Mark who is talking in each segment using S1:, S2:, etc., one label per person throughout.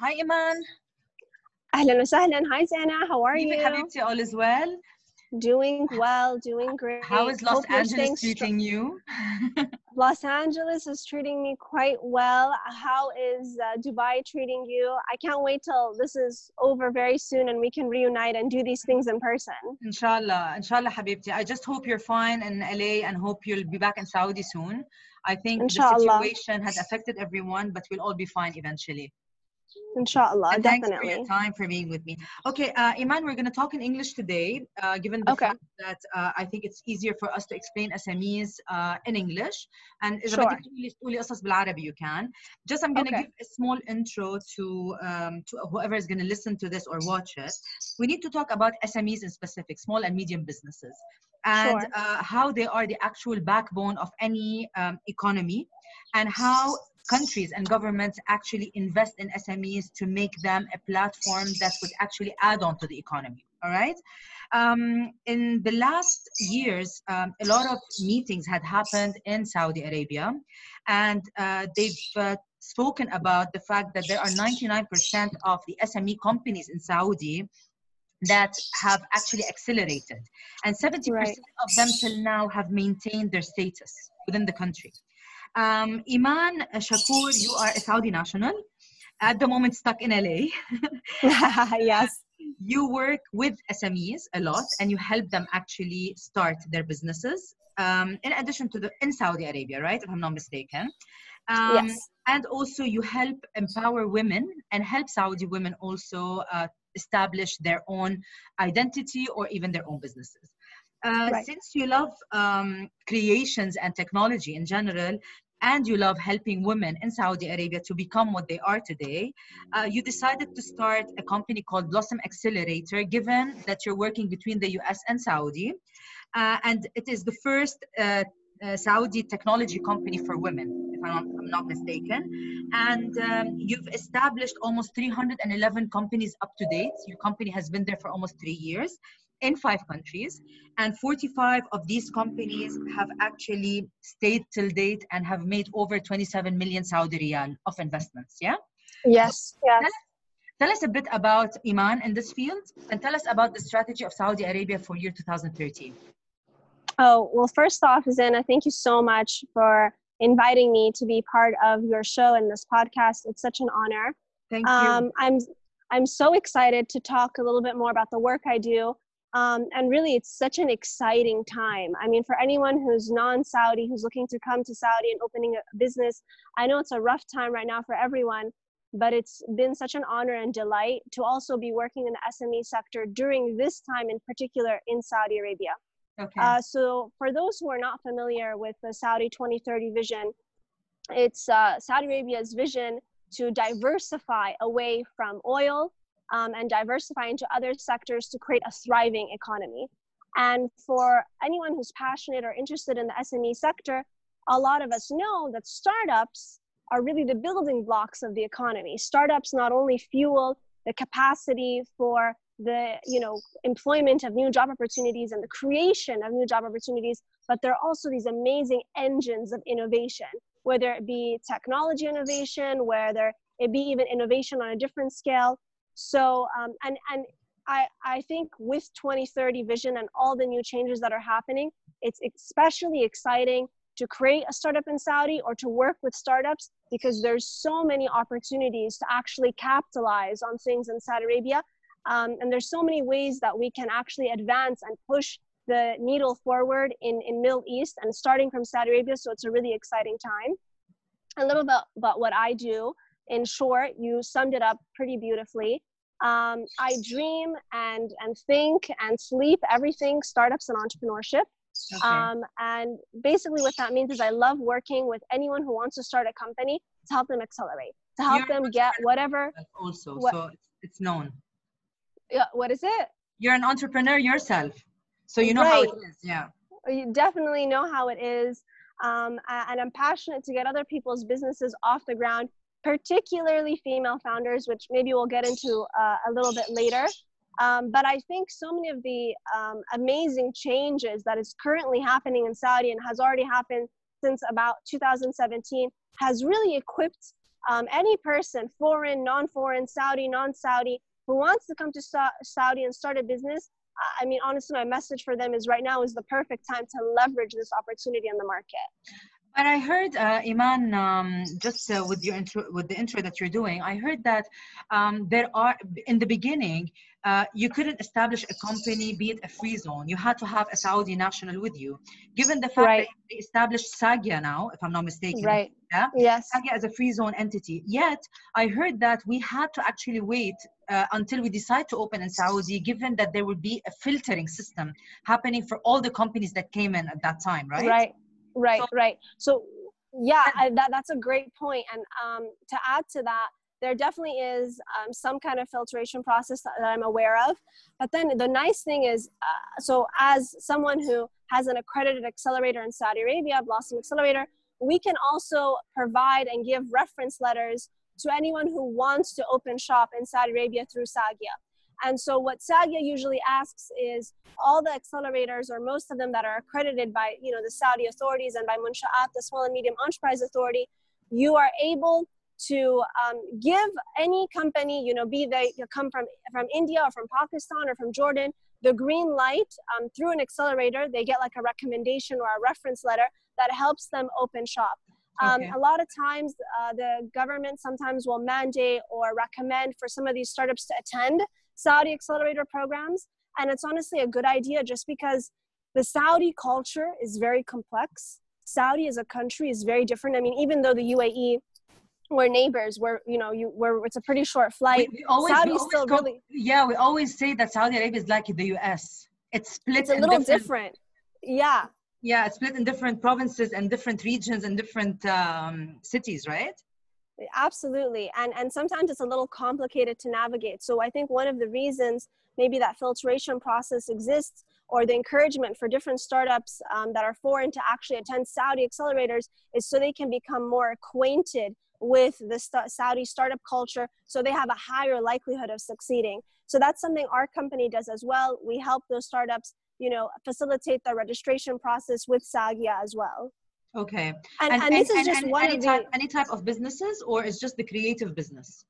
S1: Hi, Iman.
S2: Ahlan wa Hi, Zana. How are you?
S1: Habibti, all is well.
S2: Doing well, doing great.
S1: How is Los
S2: Hope
S1: Angeles treating you?
S2: Los Angeles is treating me quite well. How is uh, Dubai treating you? I can't wait till this is over very soon and we can reunite and do these things in person.
S1: Inshallah, inshallah, Habibti. I just hope you're fine in LA and hope you'll be back in Saudi soon. I think
S2: inshallah.
S1: the situation has affected everyone, but we'll all be fine eventually.
S2: Inshallah,
S1: And thanks for
S2: definitely.
S1: your time for being with me. Okay, uh, Iman, we're going to talk in English today, uh, given the
S2: Okay.
S1: fact that uh, I think it's easier for us to explain SMEs uh, in English. And إذا
S2: Sure.
S1: بدك تقولي تقولي قصص بالعربي, you can. Just I'm going to
S2: Okay.
S1: give a small intro to um, to whoever is going to listen to this or watch it. We need to talk about SMEs in specific, small and medium businesses, and
S2: Sure.
S1: uh, how they are the actual backbone of any um, economy, and how countries and governments actually invest in SMEs to make them a platform that would actually add on to the economy. All right. Um, in the last years, um, a lot of meetings had happened in Saudi Arabia, and uh, they've uh, spoken about the fact that there are 99% of the SME companies in Saudi that have actually accelerated, and 70%
S2: Right.
S1: of them till now have maintained their status within the country. Um, Iman Shakur, you are a Saudi national, at the moment stuck in LA.
S2: yes.
S1: You work with SMEs a lot and you help them actually start their businesses. Um, in addition to the in Saudi Arabia, right? If I'm not mistaken. Um,
S2: yes.
S1: And also, you help empower women and help Saudi women also uh, establish their own identity or even their own businesses. Uh,
S2: Right.
S1: Since you love um, creations and technology in general, and you love helping women in Saudi Arabia to become what they are today, uh, you decided to start a company called Blossom Accelerator, given that you're working between the US and Saudi. Uh, and it is the first uh, uh, Saudi technology company for women, if I'm not, I'm not mistaken. And um, you've established almost 311 companies up to date. Your company has been there for almost three years in five countries. And 45 of these companies have actually stayed till date and have made over 27 million Saudi riyal of investments. Yeah?
S2: Yes. Yes.
S1: Tell us a bit about Iman in this field and tell us about the strategy of Saudi Arabia for year 2013.
S2: Oh, well, first off, Zana, thank you so much for inviting me to be part of your show and this podcast. It's such an honor.
S1: Thank you.
S2: Um, I'm I'm so excited to talk a little bit more about the work I do. Um, and really, it's such an exciting time. I mean, for anyone who's non-Saudi, who's looking to come to Saudi and opening a business, I know it's a rough time right now for everyone, but it's been such an honor and delight to also be working in the SME sector during this time, in particular in Saudi Arabia.
S1: okay.
S2: Uh, so, for those who are not familiar with the Saudi 2030 vision, it's uh, Saudi Arabia's vision to diversify away from oil um, and diversify into other sectors to create a thriving economy. And for anyone who's passionate or interested in the SME sector, a lot of us know that startups are really the building blocks of the economy. Startups not only fuel the capacity for the you know employment of new job opportunities and the creation of new job opportunities but they're also these amazing engines of innovation whether it be technology innovation whether it be even innovation on a different scale so um, and and I, I think with 2030 vision and all the new changes that are happening it's especially exciting to create a startup in saudi or to work with startups because there's so many opportunities to actually capitalize on things in saudi arabia um, and there's so many ways that we can actually advance and push the needle forward in, in Middle East and starting from Saudi Arabia. So it's a really exciting time. A little bit about what I do. In short, you summed it up pretty beautifully. Um, I dream and and think and sleep everything startups and entrepreneurship.
S1: okay.
S2: Um, and basically, what that means is I love working with anyone who wants to start a company to help them accelerate, to help
S1: You're
S2: them get whatever.
S1: also,
S2: what-
S1: so it's, it's known.
S2: Yeah, what is it?
S1: You're an entrepreneur yourself, so you know how it is. Yeah.
S2: you definitely know how it is um, and i'm passionate to get other people's businesses off the ground particularly female founders which maybe we'll get into uh, a little bit later um, but i think so many of the um, amazing changes that is currently happening in saudi and has already happened since about 2017 has really equipped um, any person, foreign, non-foreign, Saudi, non-Saudi, who wants to come to Sa- Saudi and start a business, I mean, honestly, my message for them is right now is the perfect time to leverage this opportunity in the market.
S1: But I heard, uh, Iman, um, just uh, with your intro, with the intro that you're doing, I heard that um, there are in the beginning uh, you couldn't establish a company, be it a free zone. You had to have a Saudi national with you. Given the fact
S2: Right.
S1: that they established Sagia now, if I'm not mistaken,
S2: Right.
S1: Yeah.
S2: Yes.
S1: Sagia as a free zone entity. Yet I heard that we had to actually wait uh, until we decide to open in Saudi, given that there would be a filtering system happening for all the companies that came in at that time, right?
S2: Right. Right.
S1: So-
S2: right. So yeah, I, that that's a great point. And um, to add to that, there definitely is um, some kind of filtration process that, that I'm aware of. But then the nice thing is, uh, so as someone who has an accredited accelerator in Saudi Arabia, Blossom Accelerator, we can also provide and give reference letters to anyone who wants to open shop in Saudi Arabia through Sagia. And so what Sagia usually asks is all the accelerators or most of them that are accredited by you know the Saudi authorities and by Munshaat, the Small and Medium Enterprise Authority, you are able to um, give any company, you know, be they you come from from India or from Pakistan or from Jordan, the green light um, through an accelerator. They get like a recommendation or a reference letter that helps them open shop. Um,
S1: Okay.
S2: A lot of times, uh, the government sometimes will mandate or recommend for some of these startups to attend Saudi accelerator programs. And it's honestly a good idea just because the Saudi culture is very complex. Saudi as a country is very different. I mean, even though the UAE, we're neighbors, we're, you know, you, we're, it's a pretty short flight.
S1: we always, we
S2: Saudi's
S1: always
S2: still
S1: go-
S2: really,
S1: yeah, we always say that Saudi Arabia is like the US. It's split
S2: it's a little
S1: different,
S2: different. Yeah,
S1: Yeah, it's split in different provinces and different regions and different um, cities, right?
S2: Absolutely and and sometimes it's a little complicated to navigate. So i think one of the reasons maybe that filtration process exists or the encouragement for different startups um, that are foreign to actually attend saudi accelerators is so they can become more acquainted with the st- saudi startup culture so they have a higher likelihood of succeeding. So that's something our company does as well. We help those startups you know facilitate the registration process with sagia as well
S1: Okay.
S2: and, and, this is just one
S1: any
S2: of
S1: type, any type of businesses, or it's just the creative business?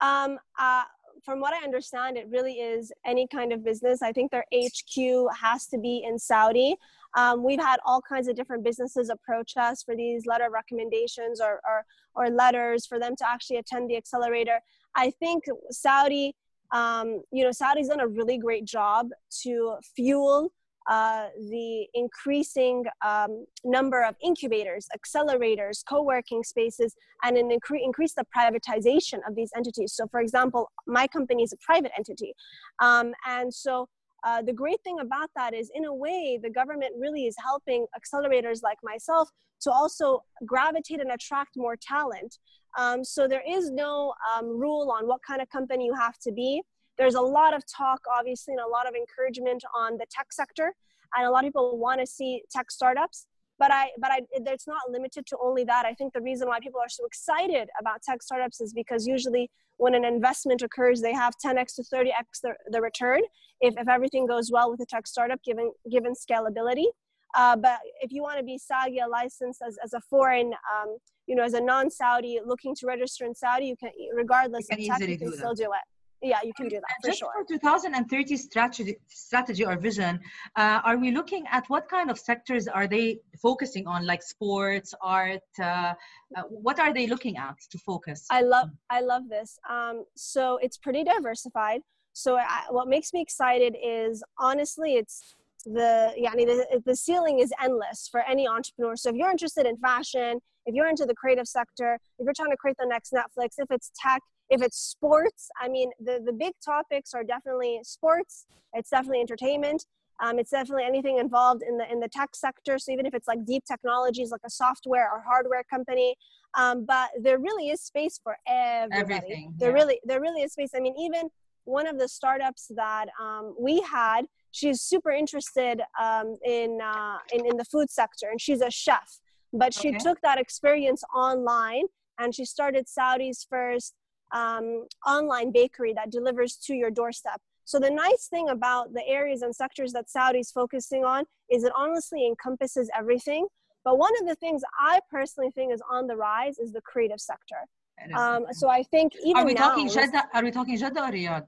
S2: Um, uh, from what I understand, it really is any kind of business. I think their HQ has to be in Saudi. Um, we've had all kinds of different businesses approach us for these letter recommendations or, or, or letters for them to actually attend the accelerator. I think Saudi, um, you know, Saudi's done a really great job to fuel uh, the increasing um, number of incubators, accelerators, co-working spaces, and an incre- increase the privatization of these entities. So, for example, my company is a private entity, um, and so uh, the great thing about that is, in a way, the government really is helping accelerators like myself to also gravitate and attract more talent. Um, so there is no um, rule on what kind of company you have to be. There's a lot of talk, obviously, and a lot of encouragement on the tech sector, and a lot of people want to see tech startups. But I, but I, it's not limited to only that. I think the reason why people are so excited about tech startups is because usually when an investment occurs, they have 10x to 30x the, the return if, if everything goes well with a tech startup, given given scalability. Uh, but if you want to be Saudi licensed as, as a foreign, um, you know, as a non-Saudi looking to register in Saudi, you can, regardless
S1: You can
S2: of tech, you can still
S1: that.
S2: do it. Yeah, you can do that
S1: And
S2: for
S1: just
S2: sure.
S1: for 2030 strategy, strategy or vision, uh, are we looking at what kind of sectors are they focusing on, like sports, art? Uh, uh, what are they looking at to focus?
S2: I love I love this. Um, so it's pretty diversified. So I, what makes me excited is honestly, it's the yeah, the, the ceiling is endless for any entrepreneur. So if you're interested in fashion, if you're into the creative sector, if you're trying to create the next Netflix, if it's tech, if it's sports, I mean, the the big topics are definitely sports. It's definitely entertainment. Um, it's definitely anything involved in the in the tech sector. So even if it's like deep technologies, like a software or hardware company, um, but there really is space for everybody.
S1: Everything,
S2: There
S1: yeah.
S2: really there really is space. I mean, even one of the startups that um, we had, she's super interested um, in, uh, in in the food sector, and she's a chef. But she
S1: Okay.
S2: took that experience online, and she started Saudi's first um, online bakery that delivers to your doorstep. So the nice thing about the areas and sectors that Saudi's focusing on is it honestly encompasses everything. But one of the things I personally think is on the rise is the creative sector. Um, so I think even
S1: are we
S2: now,
S1: talking Jeddah? Are we talking Jeddah or Riyadh,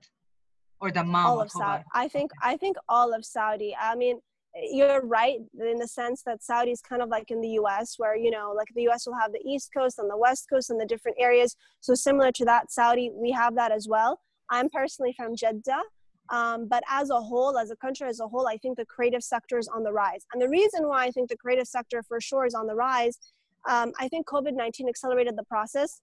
S1: or Dammam?
S2: all of Saudi. I think I think all of Saudi. I mean, you're right in the sense that Saudi is kind of like in the U.S., where you know, like the U.S. will have the East Coast and the West Coast and the different areas. So similar to that, Saudi, we have that as well. I'm personally from Jeddah. Um, but as a whole, as a country as a whole, I think the creative sector is on the rise. And the reason why I think the creative sector for sure is on the rise, um, I think COVID 19 accelerated the process.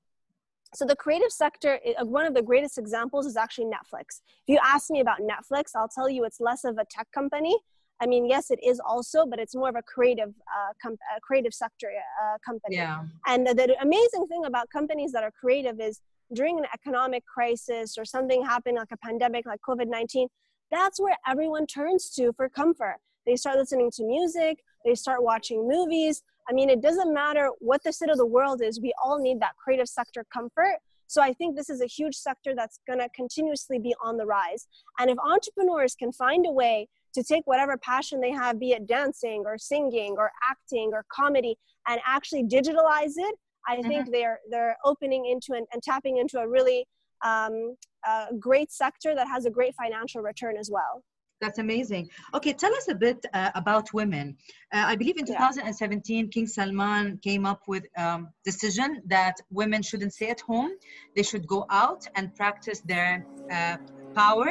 S2: So the creative sector, uh, one of the greatest examples is actually Netflix. If you ask me about Netflix, I'll tell you it's less of a tech company. I mean, yes, it is also, but it's more of a creative, uh, com- uh, creative sector uh, company.
S1: Yeah.
S2: And the, the amazing thing about companies that are creative is during an economic crisis or something happened like a pandemic like COVID 19, that's where everyone turns to for comfort. They start listening to music, they start watching movies. I mean, it doesn't matter what the state of the world is, we all need that creative sector comfort. So I think this is a huge sector that's going to continuously be on the rise. And if entrepreneurs can find a way to take whatever passion they have, be it dancing or singing or acting or comedy, and actually digitalize it, I think they're they're opening into and, and tapping into a really um, uh, great sector that has a great financial return as well.
S1: That's amazing. Okay, tell us a bit uh, about women. Uh, I believe in
S2: Yeah.
S1: 2017, King Salman came up with um, decision that women shouldn't stay at home; they should go out and practice their uh, power.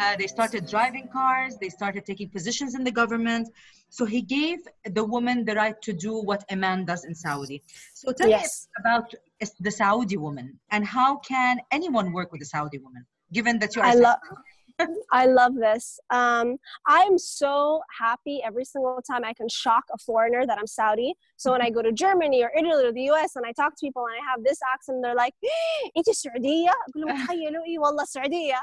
S1: Uh, they started driving cars. They started taking positions in the government. So he gave the woman the right to do what a man does in Saudi. So tell
S2: Yes.
S1: us about the Saudi woman and how can anyone work with a Saudi woman, given that you are.
S2: I love I love this. Um, I'm so happy every single time I can shock a foreigner that I'm Saudi. So when I go to Germany or Italy or the US and I talk to people and I have this accent, they're like, "انت سعودية?" أقول لهم تخيلوا إيه والله سعودية.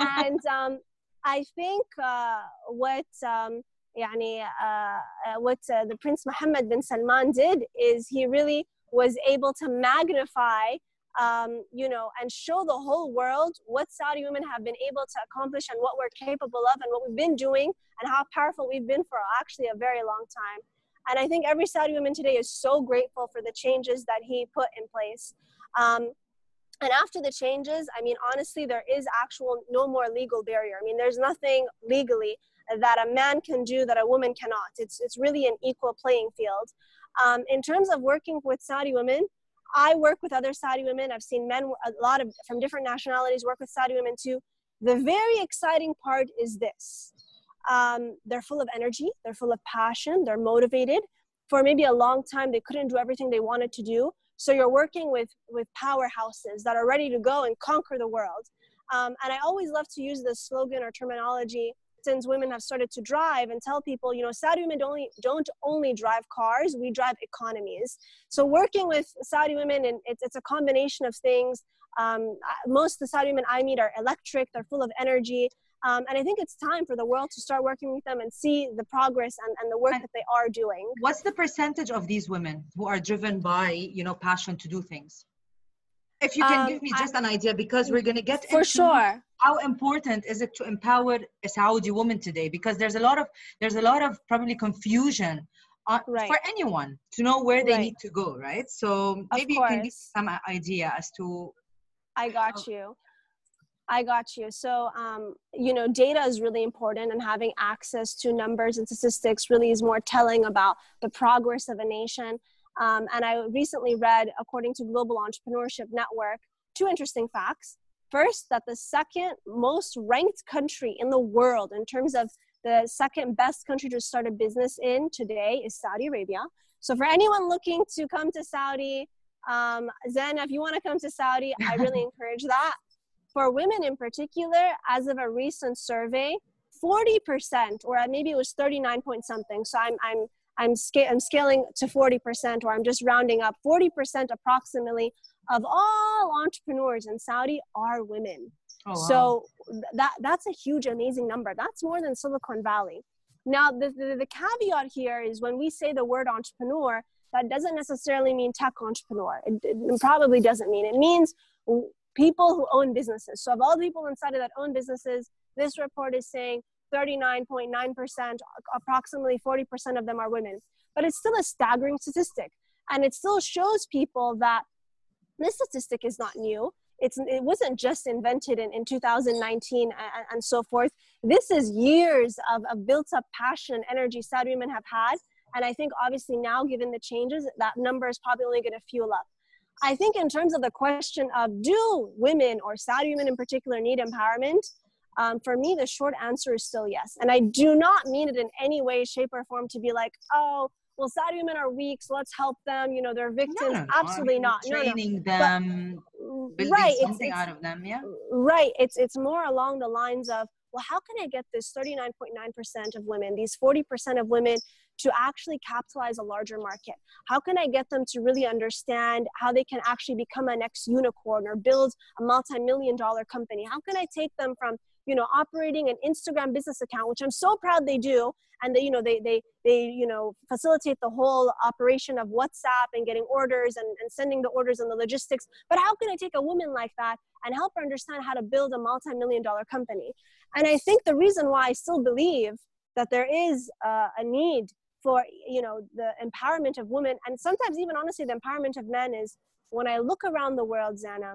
S2: And um, I think uh, what um, يعني, uh, uh, what uh, the Prince Mohammed bin Salman did is he really was able to magnify um, you know, and show the whole world what Saudi women have been able to accomplish and what we're capable of and what we've been doing and how powerful we've been for actually a very long time. And I think every Saudi woman today is so grateful for the changes that he put in place. Um, and after the changes, I mean, honestly, there is actual no more legal barrier. I mean, there's nothing legally that a man can do that a woman cannot. It's, it's really an equal playing field. Um, in terms of working with Saudi women, I work with other Saudi women. I've seen men, a lot of from different nationalities, work with Saudi women too. The very exciting part is this um, they're full of energy, they're full of passion, they're motivated. For maybe a long time, they couldn't do everything they wanted to do. So you're working with, with powerhouses that are ready to go and conquer the world. Um, and I always love to use this slogan or terminology since women have started to drive and tell people, you know, Saudi women don't only, don't only drive cars, we drive economies. So working with Saudi women, and it's, it's a combination of things. Um, most of the Saudi women I meet are electric, they're full of energy. Um, and I think it's time for the world to start working with them and see the progress and, and the work
S1: And-
S2: that they are doing.
S1: What's the percentage of these women who are driven by, you know, passion to do things? If you can
S2: Um,
S1: give me
S2: I-
S1: just an idea, because we're gonna get
S2: For
S1: into
S2: sure.
S1: how important is it to empower a Saudi woman today? Because there's a lot of there's a lot of probably confusion on,
S2: Right.
S1: for anyone to know where they
S2: Right.
S1: need to go, right? So maybe you can give some idea as to
S2: I got you. I got you. So, um, you know, data is really important, and having access to numbers and statistics really is more telling about the progress of a nation. Um, and I recently read, according to Global Entrepreneurship Network, two interesting facts. First, that the second most ranked country in the world in terms of the second best country to start a business in today is Saudi Arabia. So, for anyone looking to come to Saudi, um, Zen, if you want to come to Saudi, I really encourage that. For women in particular, as of a recent survey, 40%, or maybe it was 39 point something. So I'm, I'm, I'm, sca- I'm scaling to 40%, or I'm just rounding up. 40% approximately of all entrepreneurs in Saudi are women.
S1: oh, wow.
S2: So that that's a huge, amazing number. That's more than Silicon Valley. Now, the, the, the caveat here is when we say the word entrepreneur, that doesn't necessarily mean tech entrepreneur. It, it probably doesn't mean. It means people who own businesses. So, of all the people inside of that own businesses, this report is saying 39.9%, approximately 40% of them are women. But it's still a staggering statistic. And it still shows people that this statistic is not new. It's it wasn't just invented in, in 2019 and, and so forth. This is years of, of built up passion energy saudi women have had. And i think obviously now given the changes that number is probably only going to fuel up. I think in terms of the question of do women or saudi women in particular need empowerment um, for me the short answer is still yes and i do not mean it in any way shape or form to be like oh well, Saudi women are weak, so let's help them. You know, they're victims. No, no, no. Absolutely not.
S1: Training no, them, but, right, something it's, out of them. Yeah.
S2: Right. It's it's more along the lines of, well, how can I get this 39.9% of women, these 40% of women, to actually capitalize a larger market? How can I get them to really understand how they can actually become a next unicorn or build a multi-million dollar company? How can I take them from you know operating an instagram business account which i'm so proud they do. And they you know they they they you know facilitate the whole operation of whatsapp and getting orders and, and sending the orders and the logistics. But how can i take a woman like that and help her understand how to build a multi-million dollar company? And i think the reason why i still believe that there is uh, a need for you know the empowerment of women and sometimes even honestly the empowerment of men is when i look around the world zana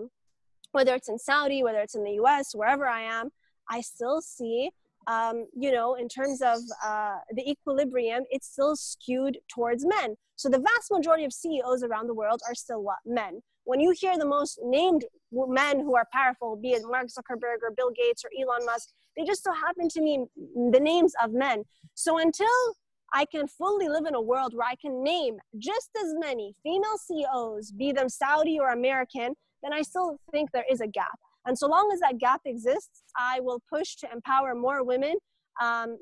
S2: whether it's in saudi whether it's in the us wherever i am I still see, um, you know, in terms of uh, the equilibrium, it's still skewed towards men. So the vast majority of CEOs around the world are still what? Men. When you hear the most named men who are powerful, be it Mark Zuckerberg or Bill Gates or Elon Musk, they just so happen to mean the names of men. So until I can fully live in a world where I can name just as many female CEOs, be them Saudi or American, then I still think there is a gap. And so long as that gap exists, I will push to empower more women. Um,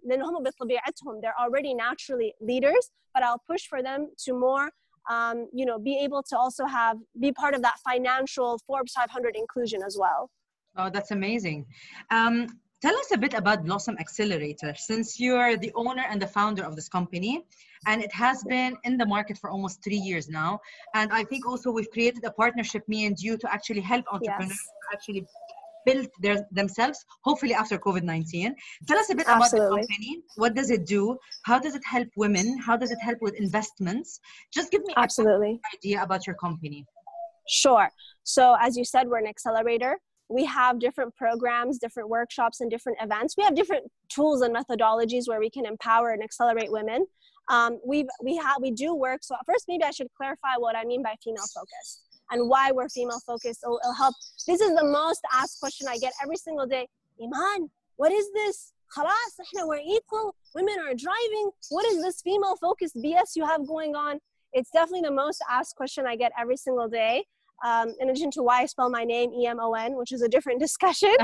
S2: they're already naturally leaders, but I'll push for them to more, um, you know, be able to also have, be part of that financial Forbes 500 inclusion as well.
S1: Oh, that's amazing. Um, tell us a bit about Blossom Accelerator, since you're the owner and the founder of this company, and it has been in the market for almost three years now. And I think also we've created a partnership, me and you, to actually help entrepreneurs yes actually build their, themselves, hopefully after COVID 19. Tell us a bit Absolutely. about the company. What does it do? How does it help women? How does it help with investments? Just give me
S2: Absolutely.
S1: an idea about your company.
S2: Sure. So, as you said, we're an accelerator we have different programs, different workshops, and different events. We have different tools and methodologies where we can empower and accelerate women. Um, we we have we do work. So first, maybe I should clarify what I mean by female focused and why we're female focused. It'll, it'll help. This is the most asked question I get every single day. Iman, what is this? Khalas, we're equal. Women are driving. What is this female focused BS you have going on? It's definitely the most asked question I get every single day. Um, in addition to why I spell my name E M O N, which is a different discussion.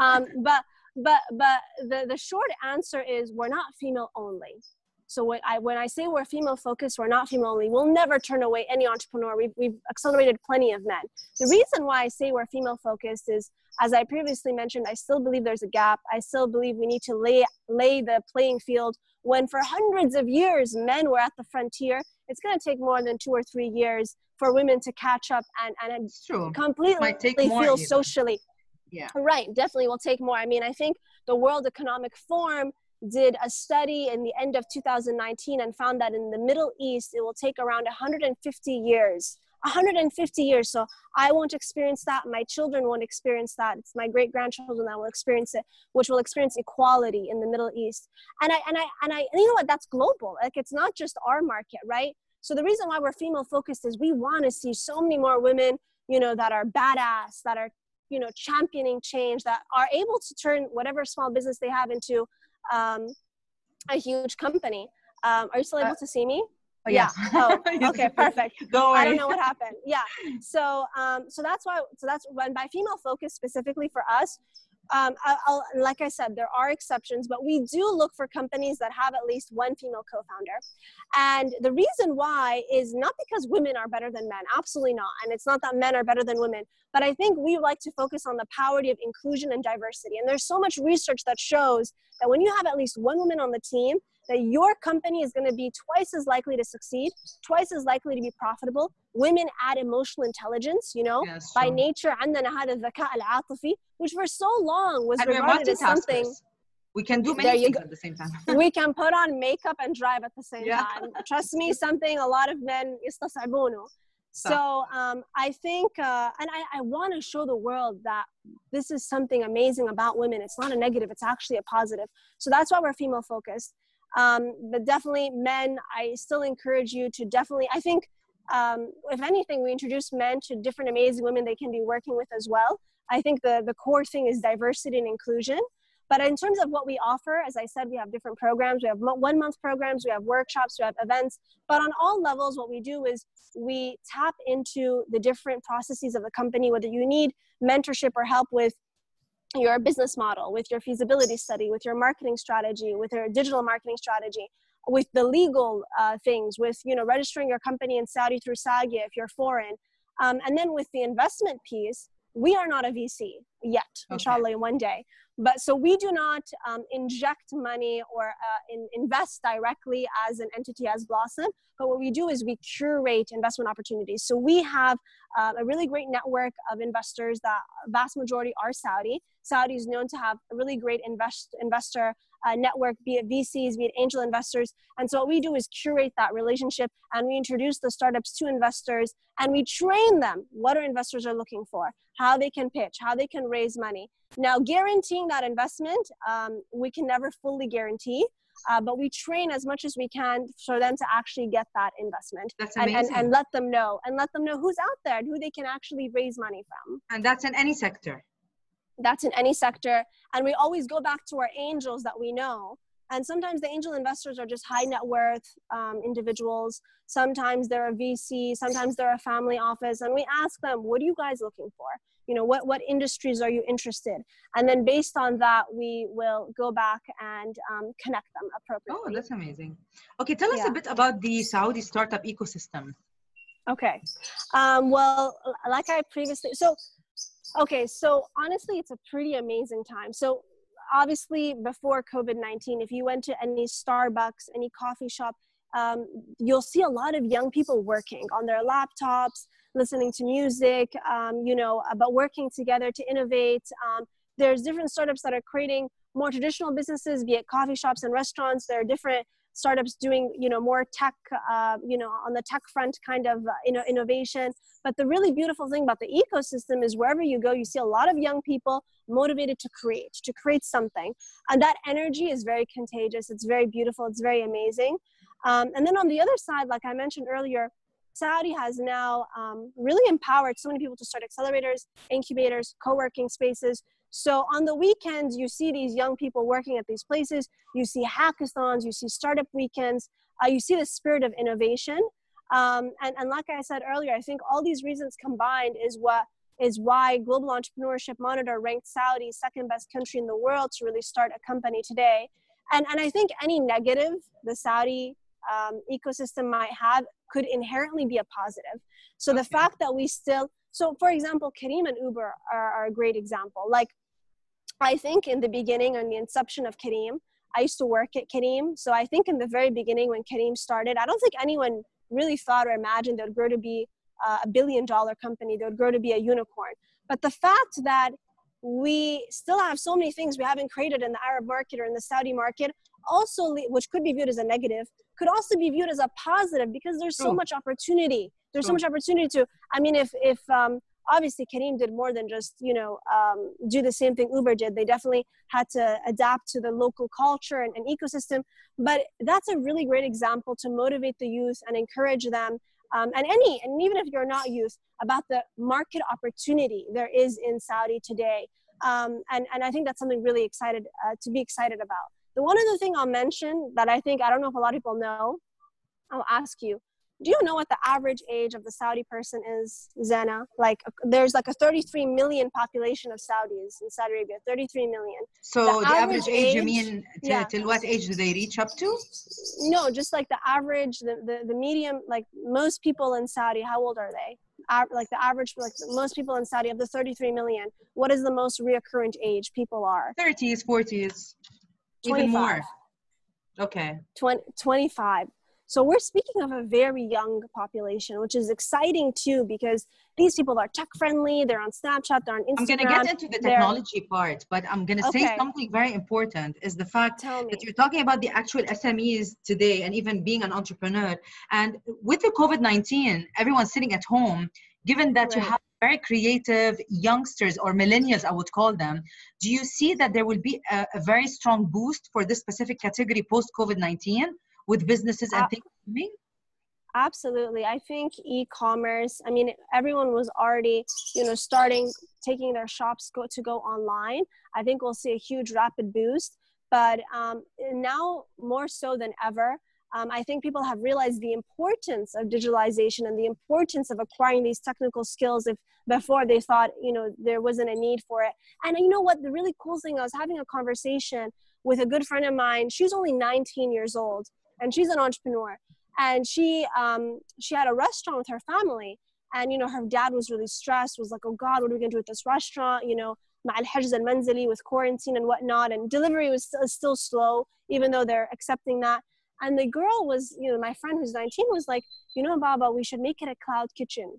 S2: um, but but but the the short answer is we're not female only. So when I, when I say we're female focused, we're not female only. We'll never turn away any entrepreneur. We've, we've accelerated plenty of men. The reason why I say we're female focused is, as I previously mentioned, I still believe there's a gap. I still believe we need to lay, lay the playing field. When for hundreds of years men were at the frontier, it's going to take more than two or three years for women to catch up and, and
S1: True.
S2: completely feel socially.
S1: Yeah.
S2: Right, definitely will take more. I mean, I think the World Economic Forum did a study in the end of 2019 and found that in the Middle East, it will take around 150 years. 150 years. So I won't experience that. My children won't experience that. It's my great grandchildren that will experience it, which will experience equality in the Middle East. And I and I and I and you know what? That's global. Like it's not just our market, right? So the reason why we're female focused is we want to see so many more women, you know, that are badass, that are, you know, championing change, that are able to turn whatever small business they have into um, a huge company. Um, are you still able uh, to see me?
S1: Oh, yeah.
S2: oh, okay, perfect.
S1: Don't worry.
S2: I don't know what happened. Yeah. So, um, so that's why. So that's when by female focus specifically for us. Um, I'll, like I said, there are exceptions, but we do look for companies that have at least one female co-founder. And the reason why is not because women are better than men, absolutely not. And it's not that men are better than women, but I think we like to focus on the power of inclusion and diversity. And there's so much research that shows that when you have at least one woman on the team, that your company is going to be twice as likely to succeed, twice as likely to be profitable. Women add emotional intelligence, you know, yes, by nature, عندنا هذا الذكاء العاطفي, which for so long was and regarded as something.
S1: We can do many things at the same time.
S2: we can put on makeup and drive at the same yeah. time. Trust me, something a lot of men يستصعبونه. So um, I think, uh, and I, I want to show the world that this is something amazing about women. It's not a negative, it's actually a positive. So that's why we're female focused. Um, but definitely, men, I still encourage you to definitely, I think, um, if anything, we introduce men to different amazing women they can be working with as well. I think the, the core thing is diversity and inclusion. But in terms of what we offer, as I said, we have different programs. We have one month programs, we have workshops, we have events. But on all levels, what we do is we tap into the different processes of the company, whether you need mentorship or help with your business model, with your feasibility study, with your marketing strategy, with your digital marketing strategy, with the legal uh, things, with you know registering your company in Saudi through SAGIA if you're foreign, um, and then with the investment piece, we are not a VC yet, okay. inshallah, in one day. But so we do not um, inject money or uh, in, invest directly as an entity as Blossom. But what we do is we curate investment opportunities. So we have uh, a really great network of investors that vast majority are Saudi. Saudi is known to have a really great invest, investor uh, network, be it VCs, be it angel investors. And so what we do is curate that relationship and we introduce the startups to investors and we train them what our investors are looking for, how they can pitch, how they can raise money. Now, guaranteeing that investment, um, we can never fully guarantee. Uh, but we train as much as we can for them to actually get that investment
S1: and,
S2: and, and let them know and let them know who's out there and who they can actually raise money from
S1: and that's in any sector
S2: that's in any sector and we always go back to our angels that we know. And sometimes the angel investors are just high net worth um, individuals. Sometimes they're a vc sometimes they're a family office and we ask them what are you guys looking for? You know what what industries are you interested? And then based on that we will go back and um, connect them appropriately.
S1: oh that's amazing. Okay tell us yeah. a bit about the saudi startup ecosystem.
S2: Okay. Um, well like i previously so Okay, so honestly, it's a pretty amazing time. So obviously, before COVID 19, if you went to any Starbucks, any coffee shop, um, you'll see a lot of young people working on their laptops, listening to music, um, you know, about working together to innovate. Um, there's different startups that are creating more traditional businesses, be it coffee shops and restaurants. There are different startups doing you know more tech uh, you know on the tech front kind of uh, you know innovation. But the really beautiful thing about the ecosystem is wherever you go you see a lot of young people motivated to create to create something. And that energy is very contagious. It's very beautiful. It's very amazing. Um, and then on the other side like i mentioned earlier Saudi has now um, really empowered so many people to start accelerators, incubators, co working spaces so on the weekends, you see these young people working at these places. You see hackathons, you see startup weekends, uh, you see the spirit of innovation. Um, and, and like I said earlier, I think all these reasons combined is what is why Global Entrepreneurship Monitor ranked Saudi second best country in the world to really start a company today. And, and I think any negative the Saudi um, ecosystem might have could inherently be a positive. So okay. the fact that we still, so for example, Careem and Uber are, are a great example. Like I think in the beginning, on the inception of Careem, I used to work at Careem. So I think in the very beginning when Careem started, I don't think anyone really thought or imagined they would grow to be uh, a billion dollar company, they would grow to be a unicorn. But the fact that we still have so many things we haven't created in the Arab market or in the Saudi market, also, which could be viewed as a negative, could also be viewed as a positive because there's so much opportunity. There's so much opportunity to, I mean, if, if, um, obviously Careem did more than just you know um, do the same thing Uber did. They definitely had to adapt to the local culture and, and, ecosystem. But that's a really great example to motivate the youth and encourage them. Um, and any and even if you're not youth about the market opportunity there is in Saudi today. Um, and, and I think that's something really excited uh, to be excited about. The one other thing I'll mention that I think I don't know if a lot of people know, I'll ask you do you know what the average age of the Saudi person is, Zena? Like, there's like a 33 million population of Saudis in Saudi Arabia, 33 million.
S1: So the, the average, average, age, you mean to, yeah. till what age do they reach up to?
S2: No, just like the average, the, the, the medium, like most people in Saudi, how old are they? like the average, like most people in Saudi of the 33 million, what is the most reoccurrent age people are?
S1: 30s, 40s, even more. Okay.
S2: 20, 25. So we're speaking of a very young population, which is exciting too because these people are tech friendly. They're on Snapchat. They're on Instagram.
S1: I'm going to get into the technology part, but I'm going to okay. say something very important is the fact that you're talking about the actual SMEs today and even being an entrepreneur. And with the COVID 19, everyone's sitting at home. Given that right. you have very creative youngsters or millennials, I would call them, do you see that there will be a, a very strong boost for this specific category post COVID 19 with businesses and uh, things?
S2: Absolutely. I think e-commerce, I mean, everyone was already, you know, starting, taking their shops go, to go online. I think we'll see a huge rapid boost. But um, now more so than ever, um, I think people have realized the importance of digitalization and the importance of acquiring these technical skills if before they thought, you know, there wasn't a need for it. And you know what? The really cool thing, I was having a conversation with a good friend of mine. She's only 19 years old and she's an entrepreneur and she um, she had a restaurant with her family and you know her dad was really stressed was like oh god what are we going to do with this restaurant you know مع الحجز المنزلي with quarantine and whatnot and delivery was still, still slow even though they're accepting that and the girl was you know my friend who's 19 was like you know baba we should make it a cloud kitchen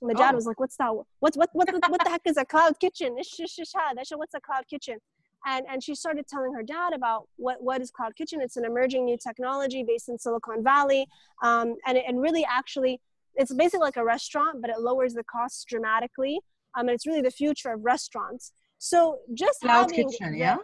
S2: and the dad oh. was like what's that what, what, what, what, what the heck is a cloud kitchen what's a cloud kitchen And and she started telling her dad about what what is cloud kitchen. It's an emerging new technology based in silicon valley. Um, and and really actually it's basically like a restaurant but it lowers the costs dramatically. Um, and it's really the future of restaurants. So just
S1: cloud having, kitchen yeah?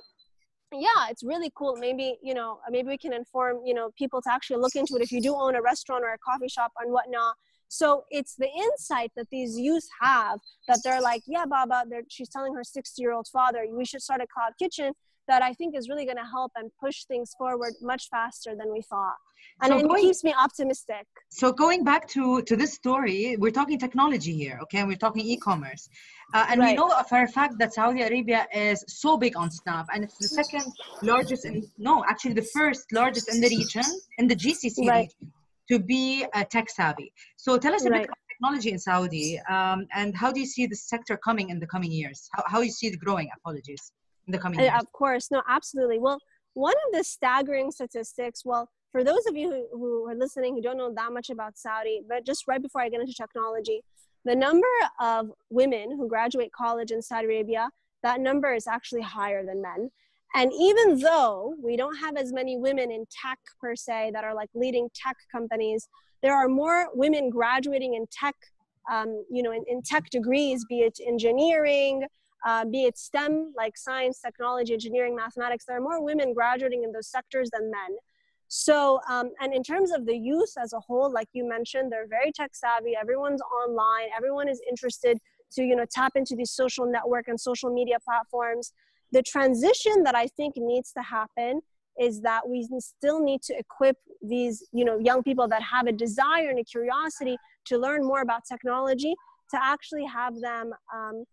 S2: Yeah it's really cool. Maybe you know maybe we can inform you know people to actually look into it. If you do own a restaurant or a coffee shop and whatnot so it's the insight that these youth have that they're like, yeah, Baba, she's telling her 60 year old father, we should start a cloud kitchen that I think is really going to help and push things forward much faster than we thought. And so going, it keeps me optimistic.
S1: So going back to, to this story, we're talking technology here, okay? And we're talking e-commerce. Uh, and right. we know for a fact that Saudi Arabia is so big on Snap and it's the second largest, in, no, actually the first largest in the region, in the GCC right. region to be uh, tech savvy. So tell us a right. bit about technology in Saudi um, and how do you see the sector coming in the coming years? How, how you see it growing, apologies, in the coming uh, years?
S2: Of course, no, absolutely. Well, one of the staggering statistics, well, for those of you who, who are listening who don't know that much about Saudi, but just right before I get into technology, the number of women who graduate college in Saudi Arabia, that number is actually higher than men. And even though we don't have as many women in tech per se that are like leading tech companies, there are more women graduating in tech, um, you know, in, in, tech degrees, be it engineering, uh, be it STEM, like science, technology, engineering, mathematics. There are more women graduating in those sectors than men. So, um, and in terms of the youth as a whole, like you mentioned, they're very tech savvy. Everyone's online. Everyone is interested to, you know, tap into these social network and social media platforms the transition that I think needs to happen is that we still need to equip these you know young people that have a desire and a curiosity to learn more about technology to actually have them um,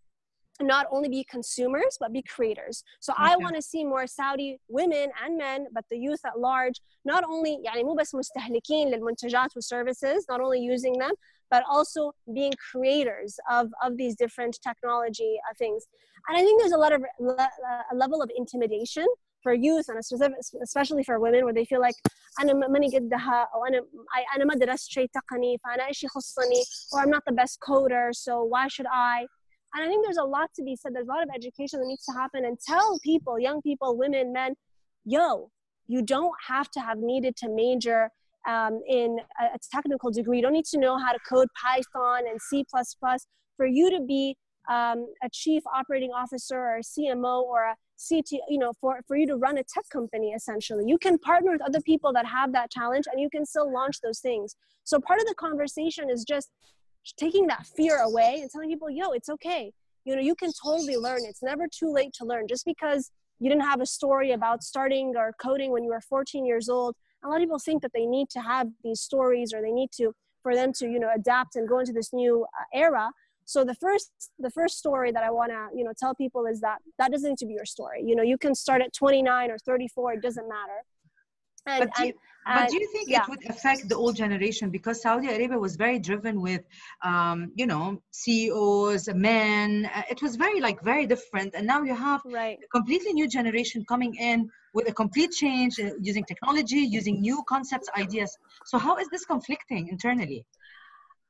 S2: not only be consumers but be creators so okay. i want to see more saudi women and men but the youth at large not only يعني مو بس مستهلكين للمنتجات والservices not only using them but also being creators of, of these different technology uh, things. And I think there's a lot of le- a level of intimidation for youth and especially for women where they feel like أنا ماني قدها أو أنا أنا ما درست شيء تقني فأنا إيش يخصني or I'm not the best coder so why should I and I think there's a lot to be said there's a lot of education that needs to happen and tell people young people women men yo you don't have to have needed to major um, in a, technical degree. You don't need to know how to code Python and C++ for you to be um, a chief operating officer or a CMO or a CT, you know, for, for you to run a tech company essentially. You can partner with other people that have that challenge and you can still launch those things. So part of the conversation is just taking that fear away and telling people, yo, it's okay. You know, you can totally learn. It's never too late to learn. Just because you didn't have a story about starting or coding when you were 14 years old a lot of people think that they need to have these stories or they need to for them to you know adapt and go into this new uh, era. So the first the first story that i want to you know tell people is that that doesn't need to be your story. You know you can start at 29 or 34 it doesn't matter
S1: but, do you,
S2: and,
S1: but do you think
S2: yeah.
S1: it would affect the old generation because Saudi Arabia was very driven with, um, you know, CEOs, men. Uh, It was very like very different, and now you have
S2: right.
S1: a completely new generation coming in with a complete change uh, using technology, using new concepts, ideas. So how is this conflicting internally?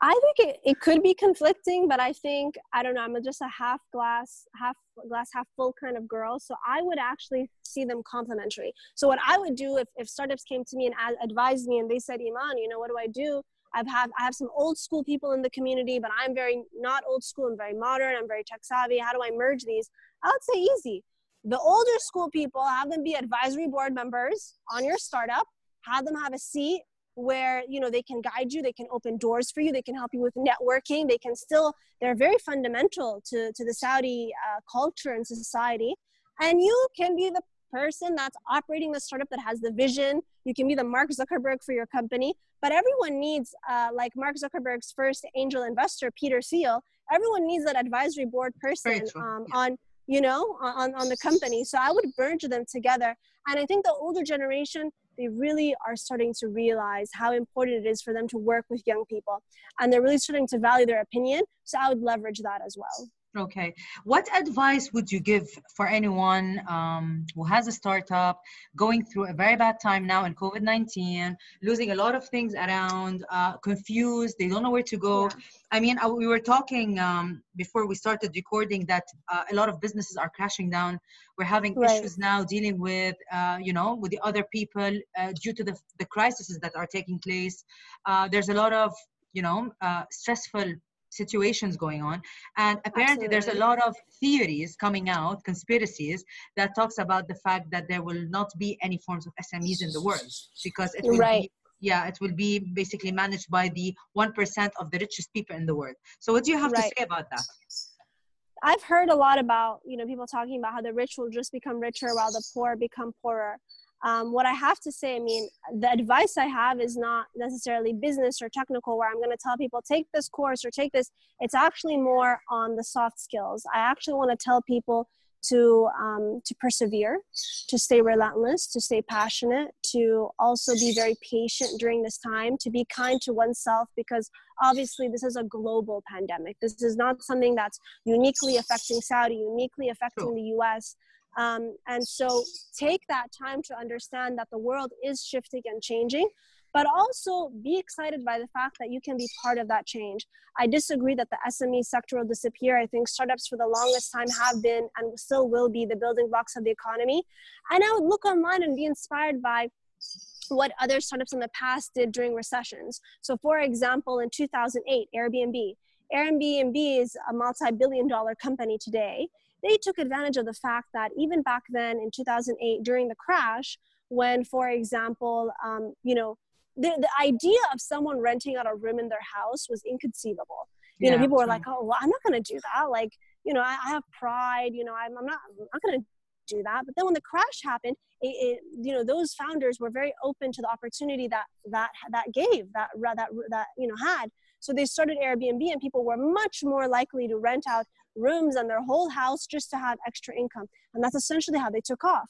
S2: I think it, it could be conflicting, but I think I don't know. I'm just a half glass, half glass, half full kind of girl. So I would actually see them complementary. So what I would do if, if startups came to me and ad- advised me and they said, Iman, you know, what do I do? I've have I have some old school people in the community, but I'm very not old school. I'm very modern. I'm very tech savvy. How do I merge these? I would say easy. The older school people have them be advisory board members on your startup. Have them have a seat where you know they can guide you they can open doors for you they can help you with networking they can still they're very fundamental to, to the saudi uh, culture and society. And you can be the person that's operating the startup that has the vision. You can be the mark zuckerberg for your company. But everyone needs uh, like mark zuckerberg's first angel investor peter thiel everyone needs that advisory board person um, yeah. on you know on, on the company. So i would merge them together. And i think the older generation they really are starting to realize how important it is for them to work with young people and they're really starting to value their opinion so i would leverage that as well
S1: Okay. What advice would you give for anyone um, who has a startup going through a very bad time now in COVID 19, losing a lot of things around, uh, confused, they don't know where to go? Yeah. I mean, uh, we were talking um, before we started recording that uh, a lot of businesses are crashing down. We're having right. issues now dealing with, uh, you know, with the other people uh, due to the, the crises that are taking place. Uh, there's a lot of, you know, stressful situations going on and apparently Absolutely. there's a lot of theories coming out conspiracies that talks about the fact that there will not be any forms of smes in the world because it will right. be yeah it will be basically managed by the 1% of the richest people in the world so what do you have right. to say about that
S2: i've heard a lot about you know people talking about how the rich will just become richer while the poor become poorer um, what I have to say, I mean, the advice I have is not necessarily business or technical, where I'm going to tell people take this course or take this. It's actually more on the soft skills. I actually want to tell people to um, to persevere, to stay relentless, to stay passionate, to also be very patient during this time, to be kind to oneself, because obviously this is a global pandemic. This is not something that's uniquely affecting Saudi, uniquely affecting the U.S. Um, and so take that time to understand that the world is shifting and changing, but also be excited by the fact that you can be part of that change. I disagree that the SME sector will disappear. I think startups for the longest time have been and still will be the building blocks of the economy. And I would look online and be inspired by what other startups in the past did during recessions. So, for example, in 2008, Airbnb. Airbnb is a multi billion dollar company today they took advantage of the fact that even back then in 2008 during the crash when for example um, you know the, the idea of someone renting out a room in their house was inconceivable. You yeah, know people were like oh well i'm not going to do that. Like you know I, I, have pride you know i'm, I'm not i'm not going to do that. But then when the crash happened it, it, you know those founders were very open to the opportunity that that that gave that that that you know had. So they started airbnb and people were much more likely to rent out rooms and their whole house just to have extra income. And that's essentially how they took off.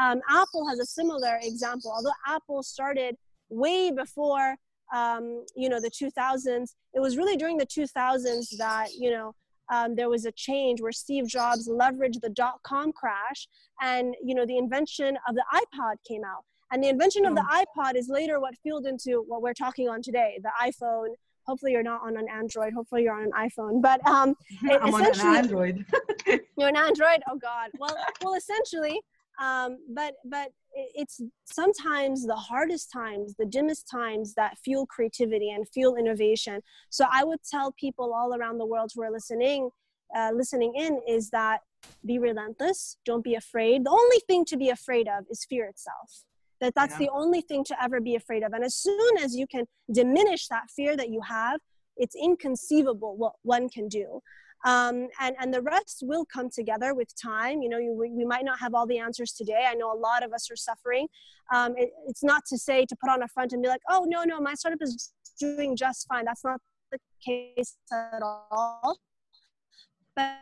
S2: Um, Apple has a similar example. Although Apple started way before, um, you know, the 2000s, it was really during the 2000s that, you know, um, there was a change where Steve Jobs leveraged the dot-com crash and, you know, the invention of the iPod came out. And the invention of the hmm. iPod is later what fueled into what we're talking on today, the iPhone, hopefully you're not on an android. Hopefully you're on an iphone. But um
S1: i'm on an android.
S2: You're an android? Oh god. Well well essentially um but but it's sometimes the hardest times the dimmest times that fuel creativity and fuel innovation. So i would tell people all around the world who are listening uh, listening in is that be relentless. Don't be afraid. The only thing to be afraid of is fear itself that that's yeah. the only thing to ever be afraid of. And as soon as you can diminish that fear that you have it's inconceivable what one can do. Um, and and the rest will come together with time. You know you, we might not have all the answers today. I know a lot of us are suffering. Um, it, it's not to say to put on a front and be like oh no no my startup is doing just fine. That's not the case at all.
S1: But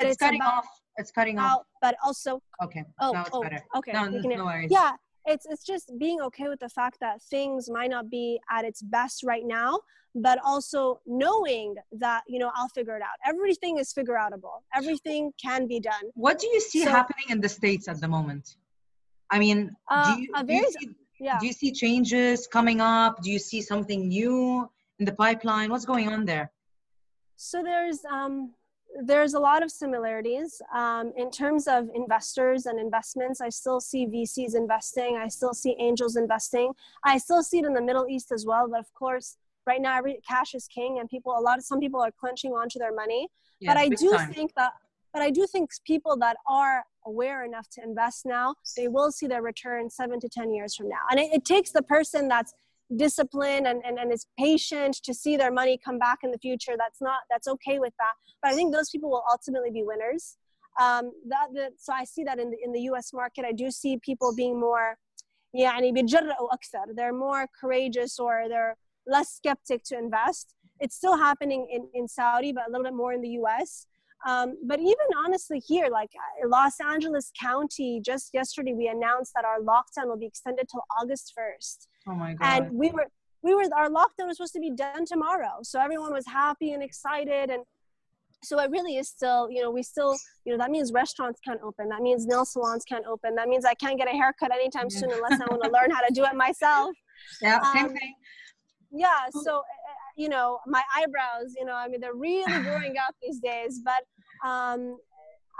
S1: it's, it's cutting off. It's cutting off.
S2: But also
S1: okay. Oh, now it's oh, better.
S2: okay.
S1: No, no, no worries.
S2: Yeah it's it's just being okay with the fact that things might not be at its best right now but also knowing that you know i'll figure it out. Everything is figure outable everything can be done.
S1: What do you see so, happening in the states at the moment? I mean uh, do, you, do, you see, yeah. do you see changes coming up? Do you see something new in the pipeline? What's going on there?
S2: So there's um there's a lot of similarities um, in terms of investors and investments. I still see VCs investing. I still see angels investing. I still see it in the Middle East as well. But of course, right now, every cash is king, and people a lot of some people are clenching onto their money. Yeah, but I do time. think that. But I do think people that are aware enough to invest now, they will see their return seven to ten years from now. And it, it takes the person that's disciplined and, and, and is patient to see their money come back in the future that's not that's okay with that but i think those people will ultimately be winners um, that, that, so i see that in the, in the us market i do see people being more يعني بيتجرأوا أكثر they're more courageous or they're less skeptic to invest it's still happening in, in saudi but a little bit more in the us um, but even honestly here like uh, los angeles county just yesterday we announced that our lockdown will be extended till august 1st
S1: Oh my god.
S2: And we were we were our lockdown was supposed to be done tomorrow. So everyone was happy and excited and so it really is still, you know, we still, you know, that means restaurants can't open. That means nail salons can't open. That means I can't get a haircut anytime yeah. soon unless I want to learn how to do it myself.
S1: Yeah, um, same thing.
S2: Yeah, so uh, you know, my eyebrows, you know, I mean, they're really growing out these days. But um,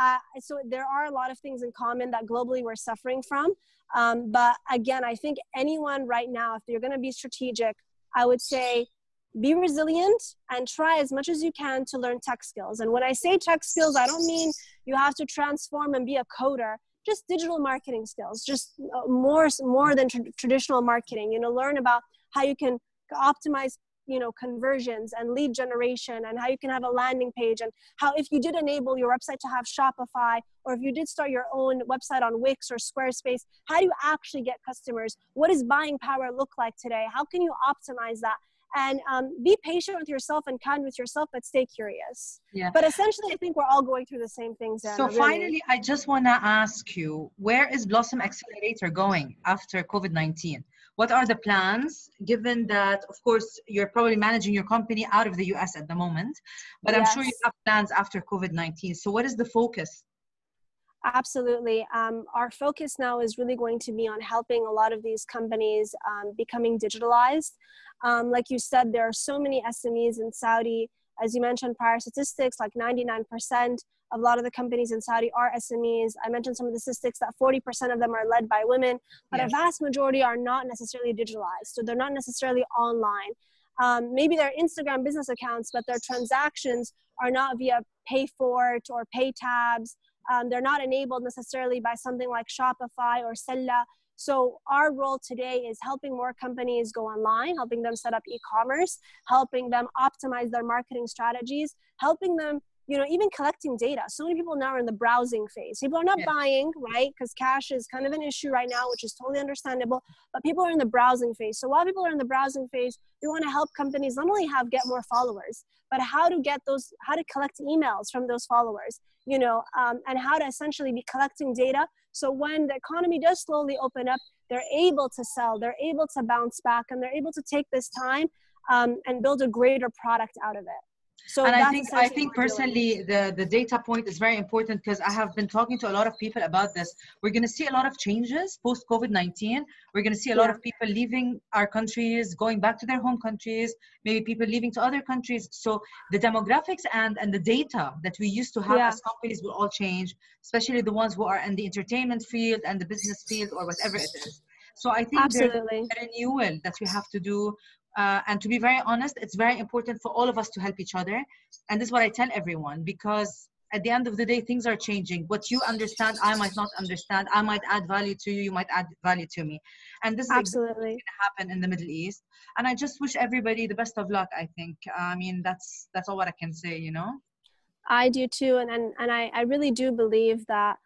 S2: uh, so there are a lot of things in common that globally we're suffering from. Um, but again, I think anyone right now, if you're going to be strategic, I would say be resilient and try as much as you can to learn tech skills. And when I say tech skills, I don't mean you have to transform and be a coder. Just digital marketing skills, just uh, more more than tra- traditional marketing. You know, learn about how you can optimize you know conversions and lead generation and how you can have a landing page and how if you did enable your website to have shopify or if you did start your own website on wix or squarespace how do you actually get customers? What does buying power look like today? How can you optimize that? And um, be patient with yourself and kind with yourself but stay curious. Yeah. But essentially i think we're all going through the same things
S1: so really. finally i just want to ask you where is blossom accelerator going after covid-19 what are the plans given that of course you're probably managing your company out of the us at the moment but yes. i'm sure you have plans after covid-19 so what is the focus
S2: Absolutely. Um, our focus now is really going to be on helping a lot of these companies um, becoming digitalized. Um, like you said, there are so many SMEs in Saudi. As you mentioned, prior statistics, like 99% a lot of the companies in Saudi are SMEs. I mentioned some of the statistics that 40% of them are led by women, but yes. a vast majority are not necessarily digitalized. So they're not necessarily online. Um, maybe they're Instagram business accounts, but their transactions are not via Payfort or Paytabs. Um, they're not enabled necessarily by something like Shopify or Salla. So our role today is helping more companies go online, helping them set up e-commerce, helping them optimize their marketing strategies, helping them you know even collecting data. So many people now are in the browsing phase. People are not yeah. buying right? Because cash is kind of an issue right now which is totally understandable but people are in the browsing phase. So while people are in the browsing phase we want to help companies not only have get more followers but how to get those how to collect emails from those followers you know um, and how to essentially be collecting data. So when the economy does slowly open up they're able to sell they're able to bounce back and they're able to take this time um, and build a greater product out of it
S1: so and I think I think personally the the data point is very important because I have been talking to a lot of people about this. We're going to see a lot of changes post COVID nineteen. We're going to see a yeah. lot of people leaving our countries, going back to their home countries. Maybe people leaving to other countries. So the demographics and and the data that we used to have yeah. as companies will all change, especially the ones who are in the entertainment field and the business field or whatever it is. So I think Absolutely. there's a renewal that we have to do uh, and to be very honest, it's very important for all of us to help each other. And this is what I tell everyone because at the end of the day, things are changing. What you understand, I might not understand. I might add value to you, you might add value to me. And this is absolutely going to happen in the Middle East. And I just wish everybody the best of luck, I think. I mean, that's that's all what I can say, you know?
S2: I do too. And, and, and I, I really do believe that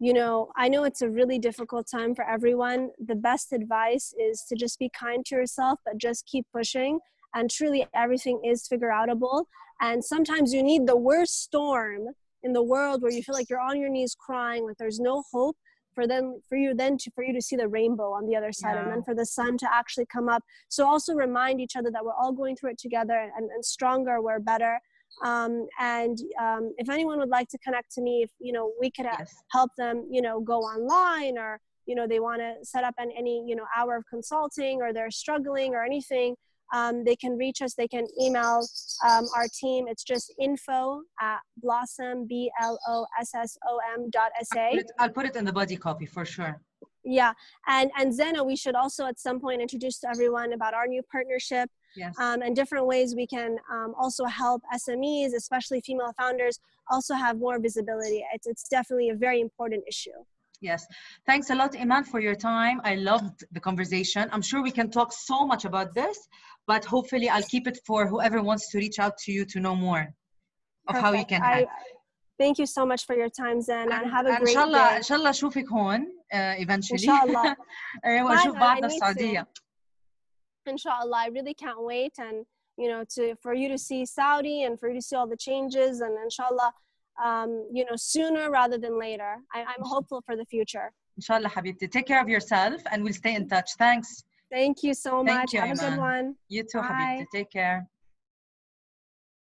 S2: you know, I know it's a really difficult time for everyone. The best advice is to just be kind to yourself, but just keep pushing. And truly, everything is figure outable. And sometimes you need the worst storm in the world where you feel like you're on your knees crying, like there's no hope. for them for you then to for you to see the rainbow on the other side and then for the sun to actually come up so also remind each other that we're all going through it together and, and stronger we're better um, and um, if anyone would like to connect to me if you know we could
S1: Yes.
S2: help them you know go online or you know they want to set up an, any you know hour of consulting or they're struggling or anything um, they can reach us. They can email um, our team. It's just info at blossom b l o s s o m dot
S1: put, it, I'll put it in the body copy for sure.
S2: yeah. And and zena we should also at some point introduce to everyone about our new partnership
S1: Yes.
S2: um, and different ways we can um, also help smes especially female founders also have more visibility it's, it's definitely a very important issue
S1: Yes. Thanks a lot, Iman, for your time. I loved the conversation. I'm sure we can talk so much about this, but hopefully I'll keep it for whoever wants to reach out to you to know more of how you
S2: Perfect.
S1: can
S2: I-
S1: help.
S2: thank you so much for your time zen and have a
S1: ان
S2: great
S1: شاء الله
S2: day
S1: ان شاء الله اشوفك هون uh, eventually
S2: ان شاء الله
S1: ايوه
S2: Bye,
S1: نشوف
S2: I
S1: بعضنا
S2: need to.
S1: السعوديه
S2: inshallah i really can't wait and you know to for you to see saudi and for you to see all the changes and inshallah um, you know sooner rather than later. I, i'm hopeful for the future.
S1: Inshallah habibti take care of yourself and we'll stay in touch. Thanks.
S2: Thank you so
S1: Thank
S2: much.
S1: you,
S2: have Iman. a good one.
S1: You too habibti take care.